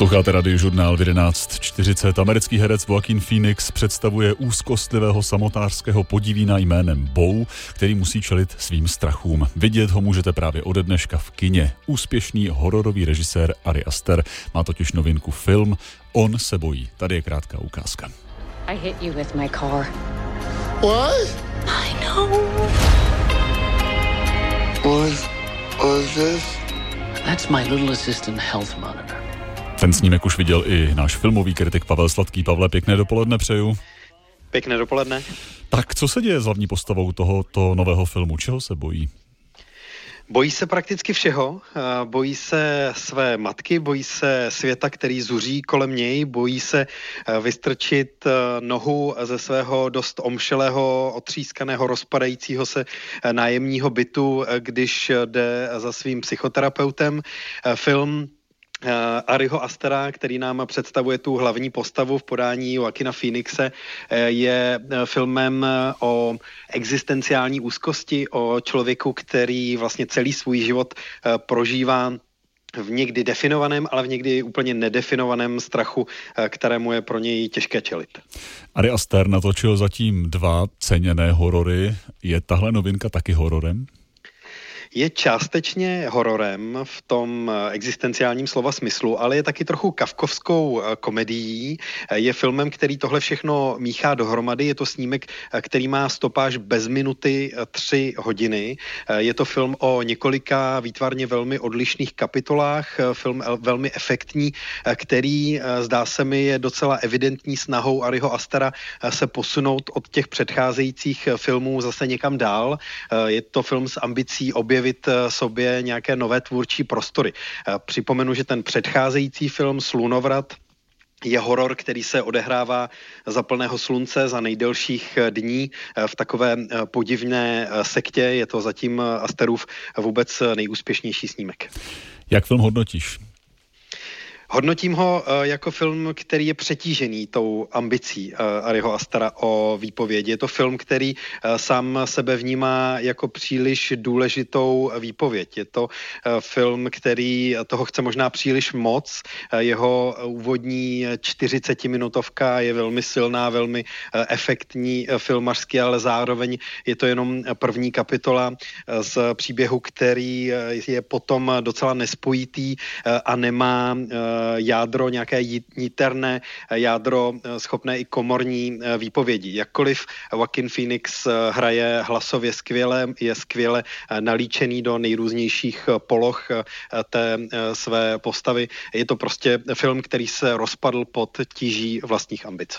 Posloucháte radiožurnál v 11.40. Americký herec Joaquin Phoenix představuje úzkostlivého samotářského podivína jménem Bow, který musí čelit svým strachům. Vidět ho můžete právě ode dneška v kině. Úspěšný hororový režisér Ari Aster má totiž novinku film On se bojí. Tady je krátká ukázka. I hit you with my car. What? I know. What was this? That's my little assistant health monitor. Ten snímek už viděl i náš filmový kritik Pavel Sladký. Pavle, pěkné dopoledne přeju. Pěkné dopoledne. Tak co se děje s hlavní postavou tohoto nového filmu? Čeho se bojí? Bojí se prakticky všeho. Bojí se své matky, bojí se světa, který zuří kolem něj, bojí se eh, vystrčit eh, nohu ze svého dost omšelého, otřískaného, rozpadajícího se eh, nájemního bytu, když jde za svým psychoterapeutem. Film Ariho Astera, který nám představuje tu hlavní postavu v podání Joaquina Phoenixe, uh, je uh, filmem o existenciální úzkosti, o člověku, který vlastně celý svůj život prožívá v někdy definovaném, ale v někdy úplně nedefinovaném strachu, kterému je pro něj těžké čelit. Ari Aster natočil zatím dva ceněné horory. Je tahle novinka taky hororem? Je částečně hororem v tom eh, existenciálním slova smyslu, ale je taky trochu kavkovskou eh, komedií. Eh, je filmem, který tohle všechno míchá dohromady. Je to snímek, který má stopáž bez minuty tři hodiny. Je to film o několika výtvarně velmi odlišných kapitolách, film velmi efektní, který zdá se mi je docela evidentní snahou Ariho Astera se posunout od těch předcházejících filmů zase někam dál. Je to film s ambicí obě objevit eh, sobě nějaké nové tvůrčí prostory. Eh, připomenu, že ten předcházející film Slunovrat je horor, který se odehrává za plného slunce, za nejdelších eh, dní v takové podivné sektě. Je to zatím Asterův vůbec nejúspěšnější snímek. Jak film hodnotíš? Hodnotím ho uh, jako film, který je přetížený tou ambicí uh, Ariho Astara o výpovědi. Je to film, který uh, sám sebe vnímá jako příliš důležitou výpověď. Je to film, který toho chce možná příliš moc. Jeho úvodní 40-minutovka je velmi silná, velmi efektní filmařský, ale zároveň je to jenom první kapitola z příběhu, který je potom docela nespojitý a nemá Eh, jádro, nějaké niterné eh, jádro eh, schopné i komorní výpovědi. Jakkoliv Joaquin Phoenix hraje hlasově skvěle, je skvěle nalíčený do nejrůznějších poloh té své postavy. Je to prostě film, který se rozpadl pod tíží vlastních ambic.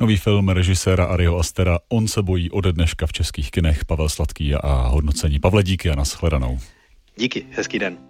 Nový film režiséra Ariho Astera On se bojí ode dneška v českých kinech. Pavel Sladký a hodnocení. Pavle, díky a nashledanou. Díky, hezký den.